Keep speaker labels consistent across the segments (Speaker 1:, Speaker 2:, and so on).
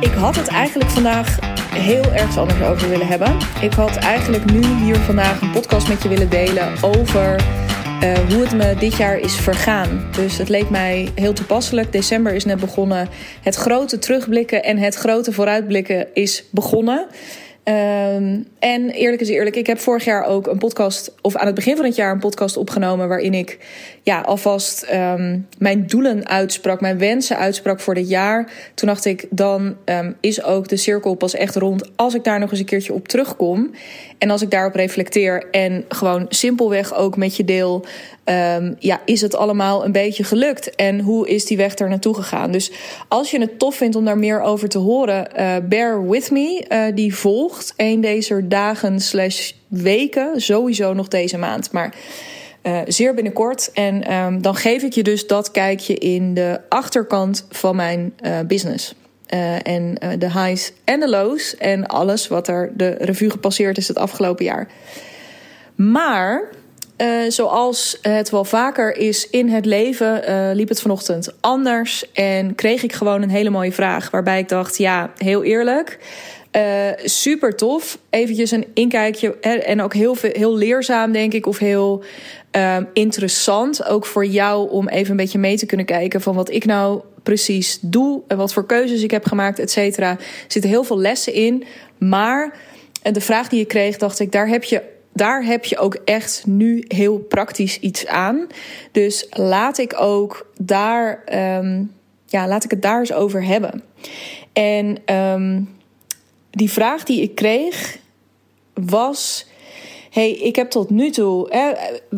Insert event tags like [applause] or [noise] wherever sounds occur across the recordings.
Speaker 1: Ik had het eigenlijk vandaag heel erg anders over willen hebben. Ik had eigenlijk nu hier vandaag een podcast met je willen delen over uh, hoe het me dit jaar is vergaan. Dus het leek mij heel toepasselijk. December is net begonnen. Het grote terugblikken en het grote vooruitblikken is begonnen. Um, en eerlijk is eerlijk, ik heb vorig jaar ook een podcast, of aan het begin van het jaar een podcast opgenomen. waarin ik ja, alvast um, mijn doelen uitsprak, mijn wensen uitsprak voor dit jaar. Toen dacht ik, dan um, is ook de cirkel pas echt rond als ik daar nog eens een keertje op terugkom. En als ik daarop reflecteer en gewoon simpelweg ook met je deel ja, is het allemaal een beetje gelukt? En hoe is die weg er naartoe gegaan? Dus als je het tof vindt om daar meer over te horen, uh, bear with me. Uh, die volgt een deze dagen slash weken, sowieso nog deze maand. Maar uh, zeer binnenkort. En um, dan geef ik je dus dat kijkje in de achterkant van mijn business. Uh, en de highs en de lows en alles wat er de revue gepasseerd is het afgelopen jaar. Maar zoals het wel vaker is in het leven, liep het vanochtend anders. En kreeg ik gewoon een hele mooie vraag. Waarbij ik dacht: ja, heel eerlijk. Uh, super tof. Eventjes een inkijkje. En ook heel, heel leerzaam, denk ik. Of heel interessant. Ook voor jou om even een beetje mee te kunnen kijken van wat ik nou precies doe. En wat voor keuzes ik heb gemaakt, et cetera. Er zitten heel veel lessen in. Maar de vraag die je kreeg, dacht ik, daar heb je daar heb je ook echt nu heel praktisch iets aan. Dus laat ik ook daar, um, ja, laat ik het daar eens over hebben. En um, die vraag die ik kreeg was. Hey, ik heb tot nu toe, hè,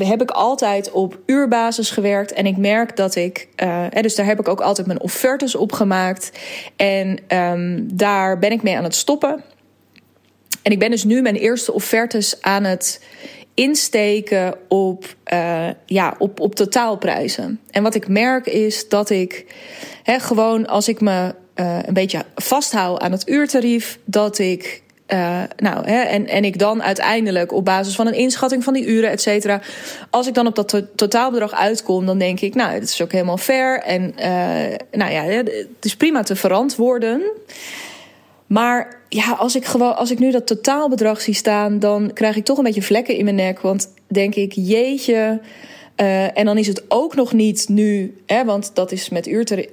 Speaker 1: heb ik altijd op uurbasis gewerkt. En ik merk dat ik, uh, dus daar heb ik ook altijd mijn offertes op gemaakt. En um, daar ben ik mee aan het stoppen. En ik ben dus nu mijn eerste offertes aan het insteken op, uh, ja, op, op totaalprijzen. En wat ik merk is dat ik hè, gewoon als ik me uh, een beetje vasthoud aan het uurtarief, dat ik. Uh, nou, hè, en, en ik dan uiteindelijk op basis van een inschatting van die uren, et cetera. Als ik dan op dat to totaalbedrag uitkom, dan denk ik, nou, het is ook helemaal fair. En nou ja, het is prima te verantwoorden. Maar ja, als ik, gewoon, als ik nu dat totaalbedrag zie staan, dan krijg ik toch een beetje vlekken in mijn nek. Want denk ik, jeetje. En dan is het ook nog niet nu, hè, want dat is met uurtarief.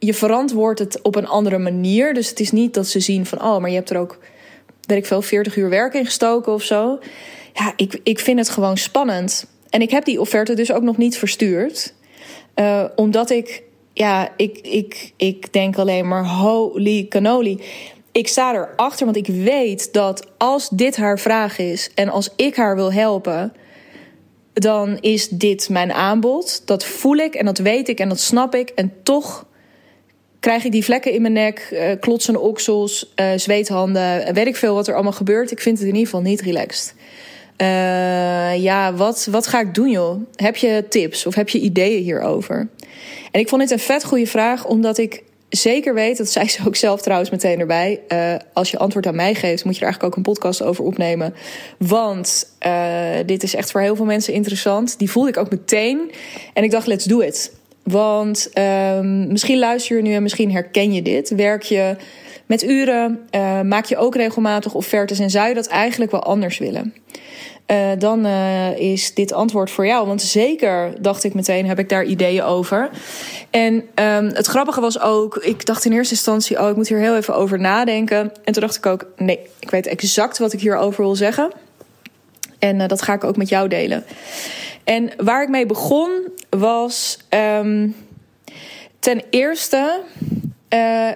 Speaker 1: Je verantwoordt het op een andere manier. Dus het is niet dat ze zien van, oh, maar je hebt er ook, weet ik veel, 40 uur werk in gestoken of zo. Ja, ik, ik vind het gewoon spannend. En ik heb die offerte dus ook nog niet verstuurd. Uh, omdat ik, ja, ik, ik, ik denk alleen maar, holy cannoli ik sta erachter, want ik weet dat als dit haar vraag is en als ik haar wil helpen, dan is dit mijn aanbod. Dat voel ik en dat weet ik en dat snap ik. En toch krijg ik die vlekken in mijn nek, uh, klotsende oksels, uh, zweethanden, weet ik veel wat er allemaal gebeurt. Ik vind het in ieder geval niet relaxed. Uh, ja, wat, wat ga ik doen, joh? Heb je tips of heb je ideeën hierover? En ik vond dit een vet goede vraag, omdat ik zeker weet, dat zei [laughs] ze ook zelf trouwens meteen erbij. Als je antwoord aan mij geeft, moet je er eigenlijk ook een podcast over opnemen. Want dit is echt voor heel veel mensen interessant. Die voelde ik ook meteen. En ik dacht, let's do it. Want um, misschien luister je nu en misschien herken je dit. Werk je met uren, uh, maak je ook regelmatig offertes en zou je dat eigenlijk wel anders willen? Uh, dan uh, is dit antwoord voor jou. Want zeker, dacht ik meteen, heb ik daar ideeën over. En um, het grappige was ook, ik dacht in eerste instantie, oh, ik moet hier heel even over nadenken. En toen dacht ik ook, nee, ik weet exact wat ik hierover wil zeggen. En dat ga ik ook met jou delen. En waar ik mee begon was um, ten eerste,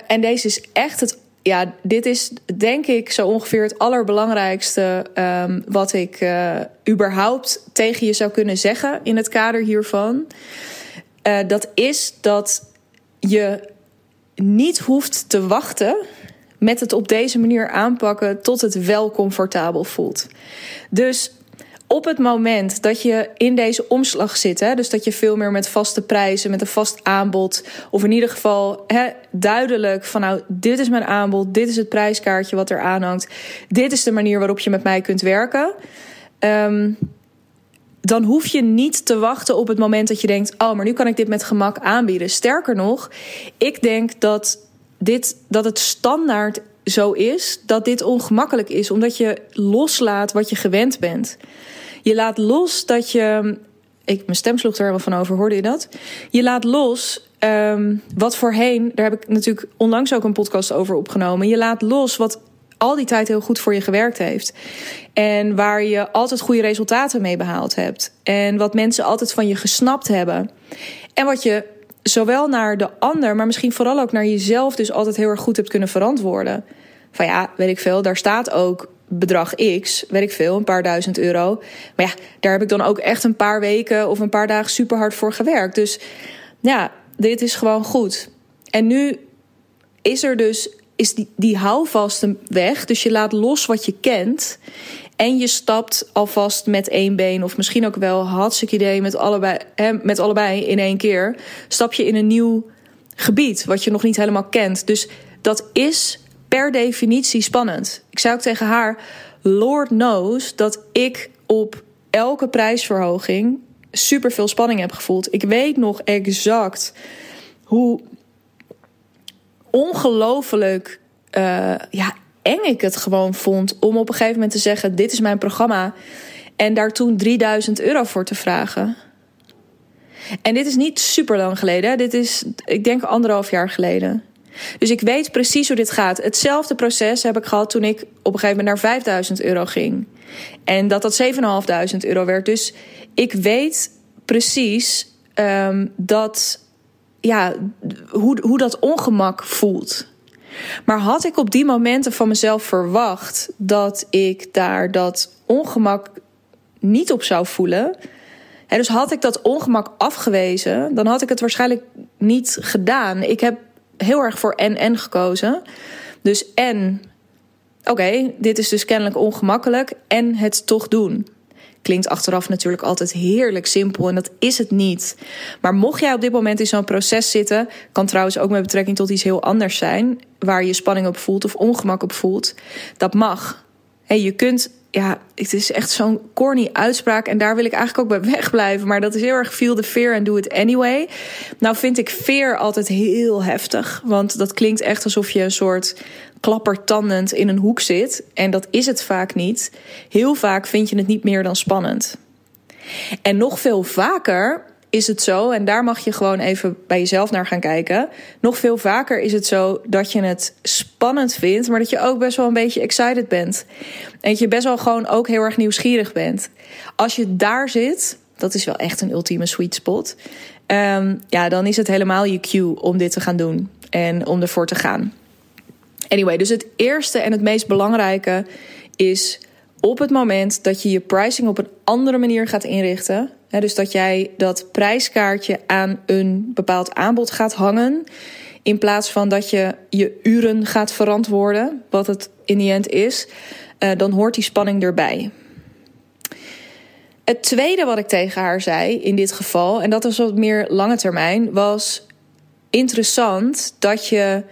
Speaker 1: en deze is echt het ja, dit is denk ik zo ongeveer het allerbelangrijkste um, wat ik uh, überhaupt tegen je zou kunnen zeggen in het kader hiervan. Uh, dat is dat je niet hoeft te wachten met het op deze manier aanpakken tot het wel comfortabel voelt. Dus op het moment dat je in deze omslag zit, hè, dus dat je veel meer met vaste prijzen, met een vast aanbod, of in ieder geval hè, duidelijk van nou, dit is mijn aanbod, dit is het prijskaartje wat er aanhangt, dit is de manier waarop je met mij kunt werken. Um, dan hoef je niet te wachten op het moment dat je denkt: oh, maar nu kan ik dit met gemak aanbieden. Sterker nog, ik denk dat dit, dat het standaard zo is dat dit ongemakkelijk is, omdat je loslaat wat je gewend bent. Je laat los dat je. Ik, mijn stem sloeg er helemaal van over, hoorde je dat? Je laat los um, wat voorheen, daar heb ik natuurlijk onlangs ook een podcast over opgenomen. Je laat los wat al die tijd heel goed voor je gewerkt heeft. En waar je altijd goede resultaten mee behaald hebt. En wat mensen altijd van je gesnapt hebben. En wat je zowel naar de ander, maar misschien vooral ook naar jezelf, dus altijd heel erg goed hebt kunnen verantwoorden. Van ja, weet ik veel, daar staat ook bedrag X, weet ik veel, een paar duizend euro. Maar ja, daar heb ik dan ook echt een paar weken of een paar dagen super hard voor gewerkt. Dus ja, dit is gewoon goed. En nu is er dus is die, die houvasten weg. Dus je laat los wat je kent. En je stapt alvast met één been, of misschien ook wel hartstikke idee met allebei, hè, met allebei in één keer. Stap je in een nieuw gebied wat je nog niet helemaal kent. Dus dat is per definitie spannend. Ik zei ook tegen haar: Lord knows dat ik op elke prijsverhoging super veel spanning heb gevoeld. Ik weet nog exact hoe ongelooflijk uh, ja, eng ik het gewoon vond om op een gegeven moment te zeggen: Dit is mijn programma. En daar toen 3000 euro voor te vragen. En dit is niet super lang geleden. Dit is, ik denk, anderhalf jaar geleden. Dus ik weet precies hoe dit gaat. Hetzelfde proces heb ik gehad toen ik op een gegeven moment naar 5000 euro ging. En dat dat 7500 euro werd. Dus ik weet precies um, dat, ja, hoe, hoe dat ongemak voelt. Maar had ik op die momenten van mezelf verwacht dat ik daar dat ongemak niet op zou voelen. Hè, dus had ik dat ongemak afgewezen, dan had ik het waarschijnlijk niet gedaan. Ik heb heel erg voor en-en gekozen. Dus en, oké, dit is dus kennelijk ongemakkelijk en het toch doen. Klinkt achteraf natuurlijk altijd heerlijk simpel en dat is het niet. Maar mocht jij op dit moment in zo'n proces zitten, kan trouwens ook met betrekking tot iets heel anders zijn, waar je spanning op voelt of ongemak op voelt, dat mag. Hey, je kunt ja, het is echt zo'n corny uitspraak. En daar wil ik eigenlijk ook bij wegblijven. Maar dat is heel erg feel the fear and do it anyway. Nou vind ik fear altijd heel heftig. Want dat klinkt echt alsof je een soort klappertandend in een hoek zit. En dat is het vaak niet. Heel vaak vind je het niet meer dan spannend. En nog veel vaker is het zo, en daar mag je gewoon even bij jezelf naar gaan kijken. Nog veel vaker is het zo dat je het spannend vindt, maar dat je ook best wel een beetje excited bent. En je best wel gewoon ook heel erg nieuwsgierig bent. Als je daar zit, dat is wel echt een ultieme sweet spot. Um, ja, dan is het helemaal je cue om dit te gaan doen en om ervoor te gaan. Anyway, dus het eerste en het meest belangrijke is op het moment dat je je pricing op een andere manier gaat inrichten. Dus dat jij dat prijskaartje aan een bepaald aanbod gaat hangen. In plaats van dat je je uren gaat verantwoorden, wat het in die end is, uh, dan hoort die spanning erbij. Het tweede wat ik tegen haar zei in dit geval, en dat was wat meer lange termijn, was interessant dat je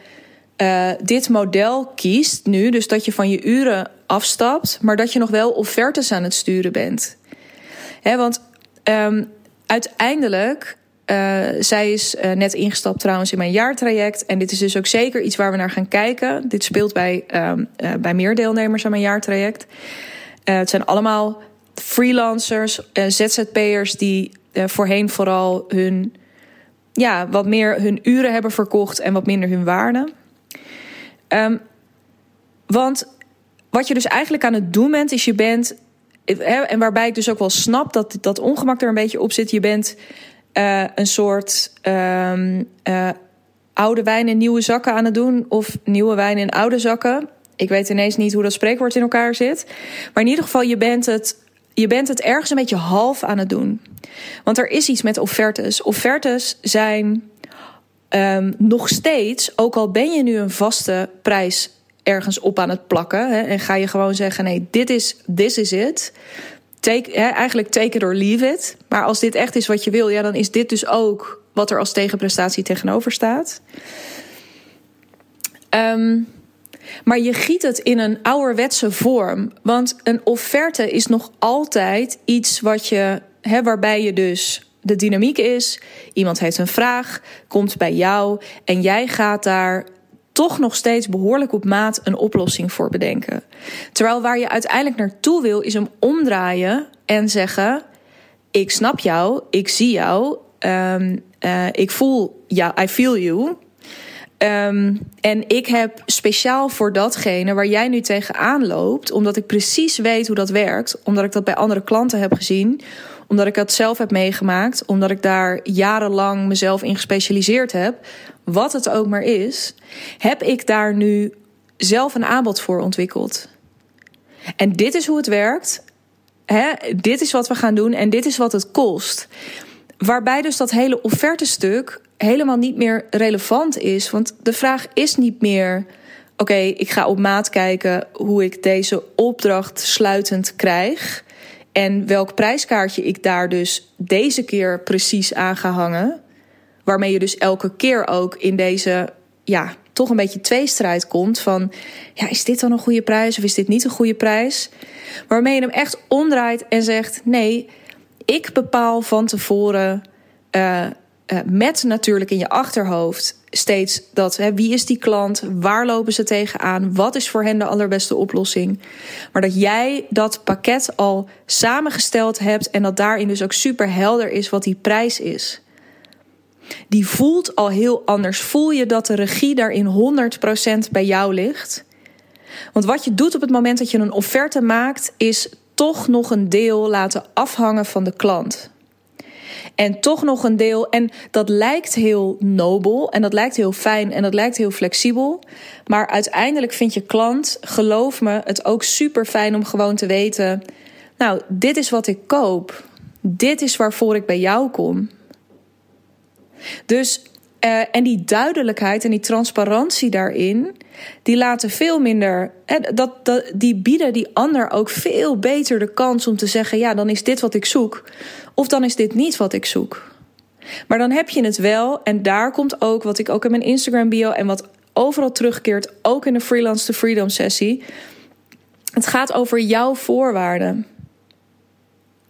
Speaker 1: uh, dit model kiest nu. Dus dat je van je uren afstapt, maar dat je nog wel offertes aan het sturen bent. Want um, uiteindelijk. Uh, zij is uh, net ingestapt trouwens in mijn jaartraject. En dit is dus ook zeker iets waar we naar gaan kijken. Dit speelt bij, um, uh, bij meer deelnemers aan mijn jaartraject. het zijn allemaal freelancers, ZZP'ers die voorheen vooral hun, ja, wat meer hun uren hebben verkocht en wat minder hun waarde. Um, want wat je dus eigenlijk aan het doen bent, is je bent. En waarbij ik dus ook wel snap dat dat ongemak er een beetje op zit. Je bent uh, een soort um, uh, oude wijn in nieuwe zakken aan het doen. Of nieuwe wijn in oude zakken. Ik weet ineens niet hoe dat spreekwoord in elkaar zit. Maar in ieder geval, je bent het, je bent het ergens een beetje half aan het doen. Want er is iets met offertes. Offertes zijn um, nog steeds, ook al ben je nu een vaste prijs ergens op aan het plakken. Hè, en ga je gewoon zeggen: nee, dit is this is it. Take, hè, eigenlijk take it or leave it. Maar als dit echt is wat je wil, ja, dan is dit dus ook wat er als tegenprestatie tegenover staat. Um, maar je giet het in een ouderwetse vorm. Want een offerte is nog altijd iets wat je, hè, waarbij je dus de dynamiek is: iemand heeft een vraag, komt bij jou en jij gaat daar toch nog steeds behoorlijk op maat een oplossing voor bedenken. Terwijl waar je uiteindelijk naartoe wil, is hem omdraaien en zeggen: Ik snap jou, ik zie jou, um, uh, ik voel jou, I feel you. Um, en ik heb speciaal voor datgene waar jij nu tegenaan loopt, omdat ik precies weet hoe dat werkt, omdat ik dat bij andere klanten heb gezien, omdat ik dat zelf heb meegemaakt, omdat ik daar jarenlang mezelf in gespecialiseerd heb, wat het ook maar is, heb ik daar nu zelf een aanbod voor ontwikkeld. En dit is hoe het werkt. Hè? Dit is wat we gaan doen en dit is wat het kost. Waarbij dus dat hele offertestuk helemaal niet meer relevant is. Want de vraag is niet meer: oké, ik ga op maat kijken hoe ik deze opdracht sluitend krijg. En welk prijskaartje ik daar dus deze keer precies aan ga hangen. Waarmee je dus elke keer ook in deze, ja, toch een beetje tweestrijd komt van, ja, is dit dan een goede prijs of is dit niet een goede prijs? Waarmee je hem echt omdraait en zegt, nee, ik bepaal van tevoren uh, uh, met natuurlijk in je achterhoofd steeds dat hè, wie is die klant, waar lopen ze tegenaan, wat is voor hen de allerbeste oplossing. Maar dat jij dat pakket al samengesteld hebt en dat daarin dus ook super helder is wat die prijs is. Die voelt al heel anders. Voel je dat de regie daarin 100% bij jou ligt? Want wat je doet op het moment dat je een offerte maakt, is toch nog een deel laten afhangen van de klant. En toch nog een deel. En dat lijkt heel nobel en dat lijkt heel fijn en dat lijkt heel flexibel. Maar uiteindelijk vindt je klant, geloof me, het ook super fijn om gewoon te weten: Nou, dit is wat ik koop. Dit is waarvoor ik bij jou kom. Dus, uh, en die duidelijkheid en die transparantie daarin, die laten veel minder. dat, dat, die bieden die ander ook veel beter de kans om te zeggen: ja, dan is dit wat ik zoek. Of dan is dit niet wat ik zoek. Maar dan heb je het wel. En daar komt ook wat ik ook in mijn Instagram bio en wat overal terugkeert, ook in de Freelance to Freedom sessie. Het gaat over jouw voorwaarden.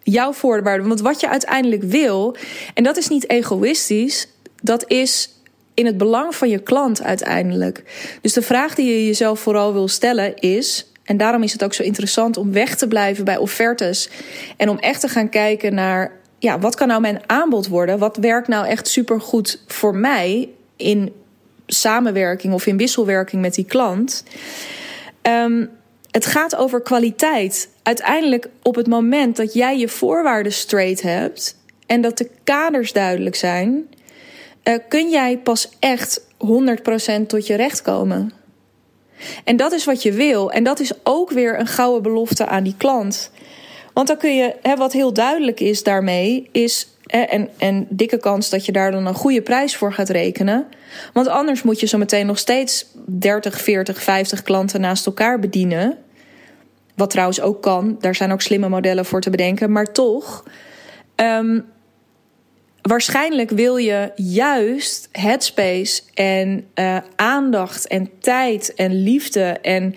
Speaker 1: Jouw voorwaarden. Want wat je uiteindelijk wil, en dat is niet egoïstisch, dat is in het belang van je klant uiteindelijk. Dus de vraag die je jezelf vooral wil stellen is. En daarom is het ook zo interessant om weg te blijven bij offertes. En om echt te gaan kijken naar. Ja, wat kan nou mijn aanbod worden? Wat werkt nou echt supergoed voor mij in samenwerking of in wisselwerking met die klant? Um, het gaat over kwaliteit. Uiteindelijk op het moment dat jij je voorwaarden straight hebt en dat de kaders duidelijk zijn, uh, kun jij pas echt 100% tot je recht komen. En dat is wat je wil. En dat is ook weer een gouden belofte aan die klant. Want dan kun je, hè, wat heel duidelijk is daarmee, is. En, en dikke kans dat je daar dan een goede prijs voor gaat rekenen. Want anders moet je zo meteen nog steeds 30, 40, 50 klanten naast elkaar bedienen. Wat trouwens ook kan, daar zijn ook slimme modellen voor te bedenken. Maar toch, um, waarschijnlijk wil je juist headspace en uh, aandacht en tijd en liefde en,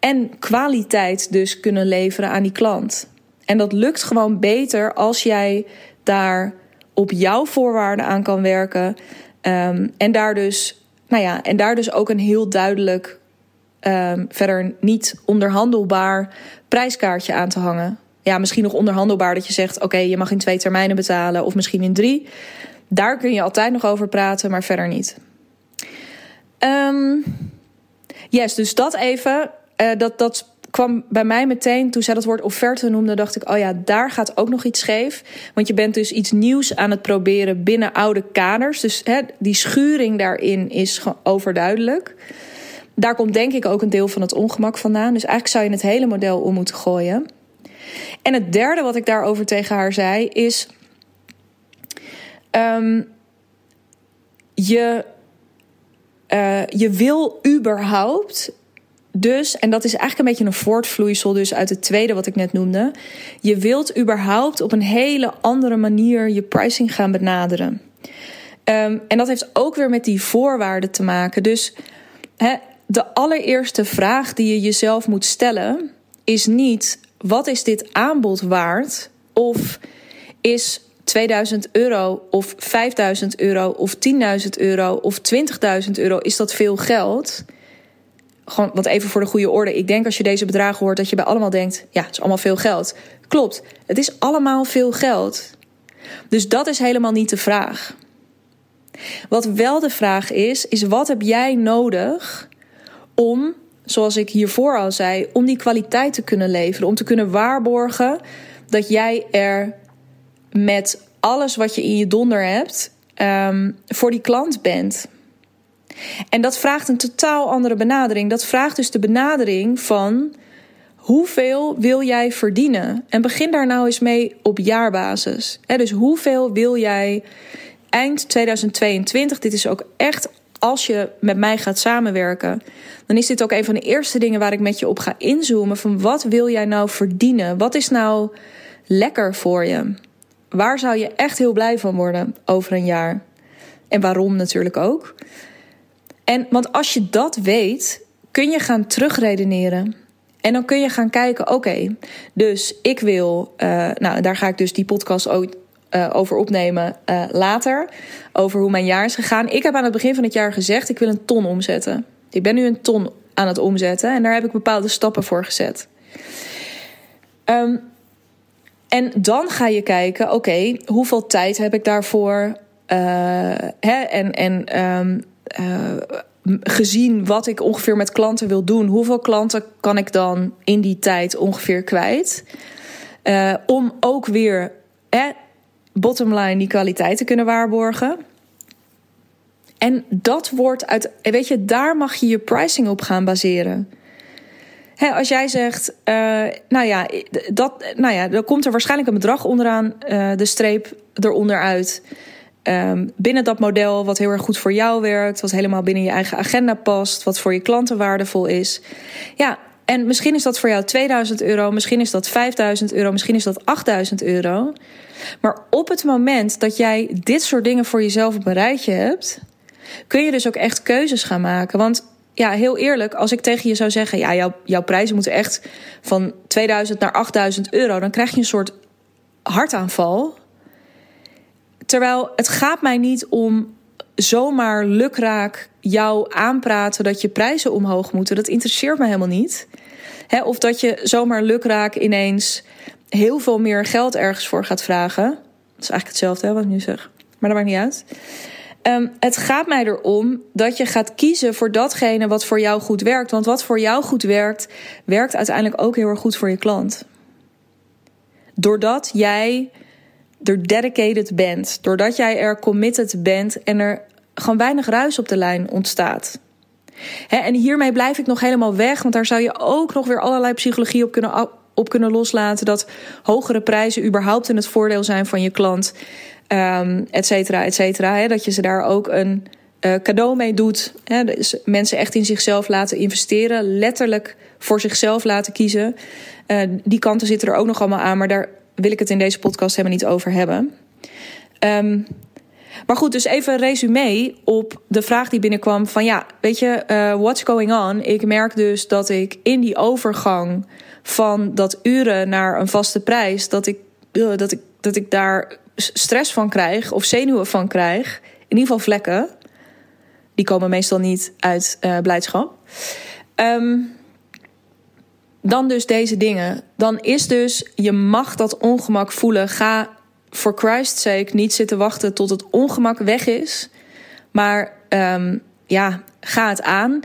Speaker 1: en kwaliteit dus kunnen leveren aan die klant. En dat lukt gewoon beter als jij daar op jouw voorwaarden aan kan werken. Um, en daar dus, nou ja, en daar dus ook een heel duidelijk, um, verder niet onderhandelbaar prijskaartje aan te hangen ja, misschien nog onderhandelbaar dat je zegt: oké, je mag in twee termijnen betalen of misschien in drie. Daar kun je altijd nog over praten, maar verder niet. Um, yes, dus dat even. Uh, dat, dat kwam bij mij meteen toen zij dat woord offerte noemde, dacht ik: oh ja, daar gaat ook nog iets scheef. Want je bent dus iets nieuws aan het proberen binnen oude kaders. Dus die schuring daarin is overduidelijk. Daar komt denk ik ook een deel van het ongemak vandaan. Dus eigenlijk zou je het hele model om moeten gooien. En het derde wat ik daarover tegen haar zei is: um, je, uh, je wil überhaupt. Dus, en dat is eigenlijk een beetje een voortvloeisel dus uit het tweede wat ik net noemde. Je wilt überhaupt op een hele andere manier je pricing gaan benaderen. Um, en dat heeft ook weer met die voorwaarden te maken. Dus he, de allereerste vraag die je jezelf moet stellen is niet wat is dit aanbod waard? Of is 2000 euro of 5000 euro of 10.000 euro of 20.000 euro, is dat veel geld? Gewoon, want even voor de goede orde. Ik denk als je deze bedragen hoort dat je bij allemaal denkt: ja, het is allemaal veel geld. Klopt, het is allemaal veel geld. Dus dat is helemaal niet de vraag. Wat wel de vraag is, is wat heb jij nodig om, zoals ik hiervoor al zei, om die kwaliteit te kunnen leveren, om te kunnen waarborgen dat jij er met alles wat je in je donder hebt um, voor die klant bent. En dat vraagt een totaal andere benadering. Dat vraagt dus de benadering van hoeveel wil jij verdienen? En begin daar nou eens mee op jaarbasis. dus hoeveel wil jij eind 2022? Dit is ook echt als je met mij gaat samenwerken, dan is dit ook een van de eerste dingen waar ik met je op ga inzoomen. Van wat wil jij nou verdienen? Wat is nou lekker voor je? Waar zou je echt heel blij van worden over een jaar? En waarom natuurlijk ook. En want als je dat weet, kun je gaan terugredeneren. En dan kun je gaan kijken, oké, dus ik wil, uh, nou daar ga ik dus die podcast ook uh, over opnemen uh, later. Over hoe mijn jaar is gegaan. Ik heb aan het begin van het jaar gezegd, ik wil een ton omzetten. Ik ben nu een ton aan het omzetten en daar heb ik bepaalde stappen voor gezet. Um, en dan ga je kijken, oké, hoeveel tijd heb ik daarvoor? Uh, hè, en en um, gezien wat ik ongeveer met klanten wil doen, hoeveel klanten kan ik dan in die tijd ongeveer kwijt? Om ook weer eh, bottomline die kwaliteit te kunnen waarborgen. En dat wordt uit, weet je, daar mag je je pricing op gaan baseren. als jij zegt, uh, nou ja, dat, nou ja, dan komt er waarschijnlijk een bedrag onderaan uh, de streep eronder uit. Um, binnen dat model, wat heel erg goed voor jou werkt, wat helemaal binnen je eigen agenda past, wat voor je klanten waardevol is. Ja, en misschien is dat voor jou 2000 euro, misschien is dat 5000 euro, misschien is dat 8000 euro. Maar op het moment dat jij dit soort dingen voor jezelf op een rijtje hebt, kun je dus ook echt keuzes gaan maken. Want ja, heel eerlijk, als ik tegen je zou zeggen: ja, jouw, jouw prijzen moeten echt van 2000 naar 8000 euro, dan krijg je een soort hartaanval. Terwijl het gaat mij niet om zomaar lukraak jou aanpraten dat je prijzen omhoog moeten. Dat interesseert me helemaal niet. of dat je zomaar lukraak ineens heel veel meer geld ergens voor gaat vragen. Dat is eigenlijk hetzelfde hè, wat ik nu zeg. Maar dat maakt niet uit. Um, het gaat mij erom dat je gaat kiezen voor datgene wat voor jou goed werkt. Want wat voor jou goed werkt, werkt uiteindelijk ook heel erg goed voor je klant. Doordat jij er dedicated bent, doordat jij er committed bent en er gewoon weinig ruis op de lijn ontstaat. en hiermee blijf ik nog helemaal weg, want daar zou je ook nog weer allerlei psychologie op kunnen, op kunnen loslaten. Dat hogere prijzen überhaupt in het voordeel zijn van je klant, um, et cetera, et cetera. dat je ze daar ook een uh, cadeau mee doet. Dus mensen echt in zichzelf laten investeren, letterlijk voor zichzelf laten kiezen. Uh, die kanten zitten er ook nog allemaal aan, maar daar wil ik het in deze podcast helemaal niet over hebben. Um, maar goed, dus even een resume op de vraag die binnenkwam: van ja, weet je, uh, what's going on? Ik merk dus dat ik in die overgang van dat uren naar een vaste prijs, dat ik, uh, dat ik, dat ik daar stress van krijg of zenuwen van krijg. In ieder geval vlekken. Die komen meestal niet uit uh, blijdschap. Um, dan dus deze dingen. Dan is dus, je mag dat ongemak voelen. Ga voor Christ's sake niet zitten wachten tot het ongemak weg is. Maar um, ja, ga het aan.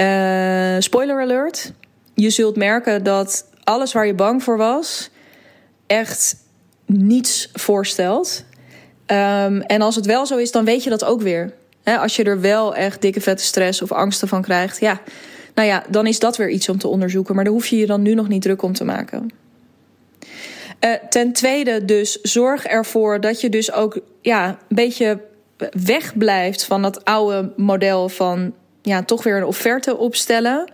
Speaker 1: Uh, spoiler alert. Je zult merken dat alles waar je bang voor was, echt niets voorstelt. Um, en als het wel zo is, dan weet je dat ook weer. Als je er wel echt dikke vette stress of angsten van krijgt, ja, nou ja, dan is dat weer iets om te onderzoeken. Maar daar hoef je je dan nu nog niet druk om te maken. Uh, ten tweede dus zorg ervoor dat je dus ook ja, een beetje wegblijft van dat oude model van ja, toch weer een offerte opstellen.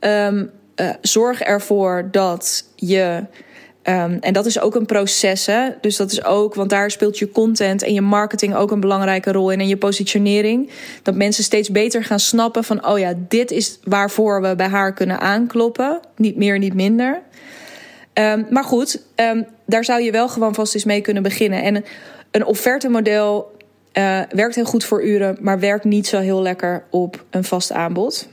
Speaker 1: Um, uh, zorg ervoor dat je Um, en dat is ook een proces. Hè? Dus dat is ook, want daar speelt je content en je marketing ook een belangrijke rol in. En je positionering. Dat mensen steeds beter gaan snappen van: oh ja, dit is waarvoor we bij haar kunnen aankloppen. Niet meer, niet minder. Ehm, maar goed, ehm, daar zou je wel gewoon vast eens mee kunnen beginnen. En een, offertemodel uh, werkt heel goed voor uren, maar werkt niet zo heel lekker op een vast aanbod.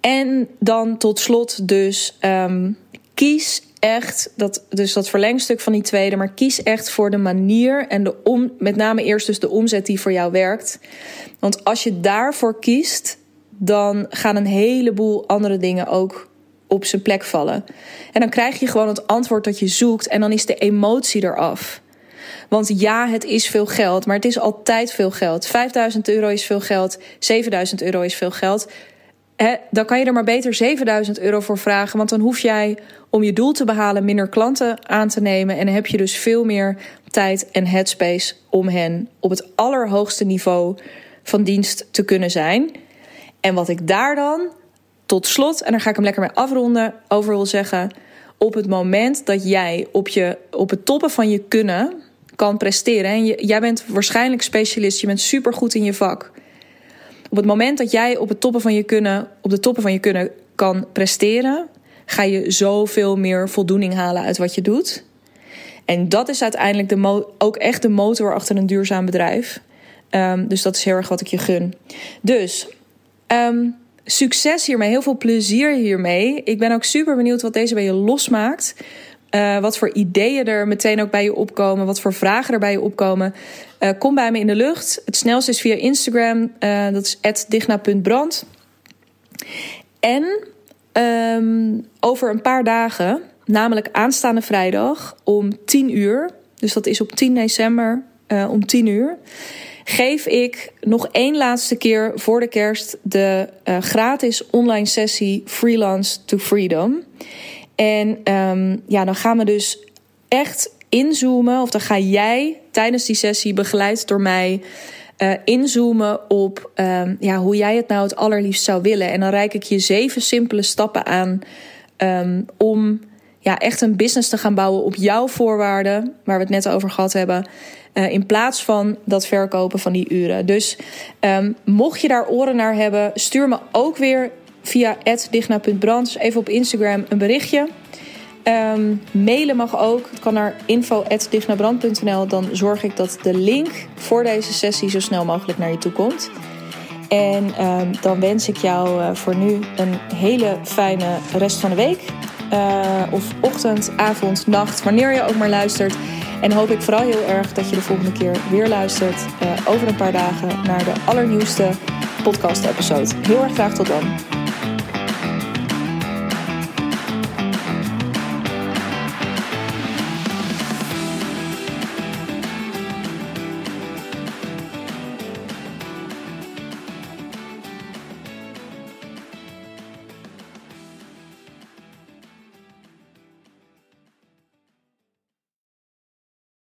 Speaker 1: En dan tot slot dus kies echt, dat, dus dat verlengstuk van die tweede, maar kies echt voor de manier en de om, met name eerst dus de omzet die voor jou werkt. Want als je daarvoor kiest, dan gaan een heleboel andere dingen ook op zijn plek vallen. En dan krijg je gewoon het antwoord dat je zoekt en dan is de emotie eraf. Want ja, het is veel geld, maar het is altijd veel geld. 5000 euro is veel geld, 7000 euro is veel geld. Dan kan je er maar beter 7000 euro voor vragen. Want dan hoef jij om je doel te behalen minder klanten aan te nemen. En dan heb je dus veel meer tijd en headspace om hen op het allerhoogste niveau van dienst te kunnen zijn. En wat ik daar dan tot slot, en daar ga ik hem lekker mee afronden, over wil zeggen. Op het moment dat jij op, je, op het toppen van je kunnen kan presteren. En jij bent waarschijnlijk specialist, je bent supergoed in je vak. Op het moment dat jij op, het toppen van je kunnen, op de toppen van je kunnen kan presteren, ga je zoveel meer voldoening halen uit wat je doet. En dat is uiteindelijk de ook echt de motor achter een duurzaam bedrijf. Um, dus dat is heel erg wat ik je gun. Dus um, succes hiermee, heel veel plezier hiermee. Ik ben ook super benieuwd wat deze bij je losmaakt. Uh, wat voor ideeën er meteen ook bij je opkomen. Wat voor vragen er bij je opkomen. Uh, kom bij me in de lucht. Het snelste is via Instagram. Uh, dat is digna.brand. En um, over een paar dagen, namelijk aanstaande vrijdag om 10 uur. Dus dat is op 10 december om 10 uur geef ik nog één laatste keer voor de kerst de gratis online sessie Freelance to Freedom. En um, ja, dan gaan we dus echt inzoomen, of dan ga jij tijdens die sessie, begeleid door mij, uh, inzoomen op um, ja, hoe jij het nou het allerliefst zou willen. En dan reik ik je zeven simpele stappen aan um, om ja, echt een business te gaan bouwen op jouw voorwaarden, waar we het net over gehad hebben. Uh, in plaats van dat verkopen van die uren. Dus mocht je daar oren naar hebben, stuur me ook weer via digna.brand, dus even op Instagram, een berichtje. Um, mailen mag ook. Het kan naar info.dignabrand.nl. Dan zorg ik dat de link voor deze sessie zo snel mogelijk naar je toe komt. En um, dan wens ik jou uh, voor nu een hele fijne rest van de week. Uh, of ochtend, avond, nacht, wanneer je ook maar luistert. En hoop ik vooral heel erg dat je de volgende keer weer luistert uh, over een paar dagen naar de allernieuwste podcast-episode. Heel erg graag tot dan.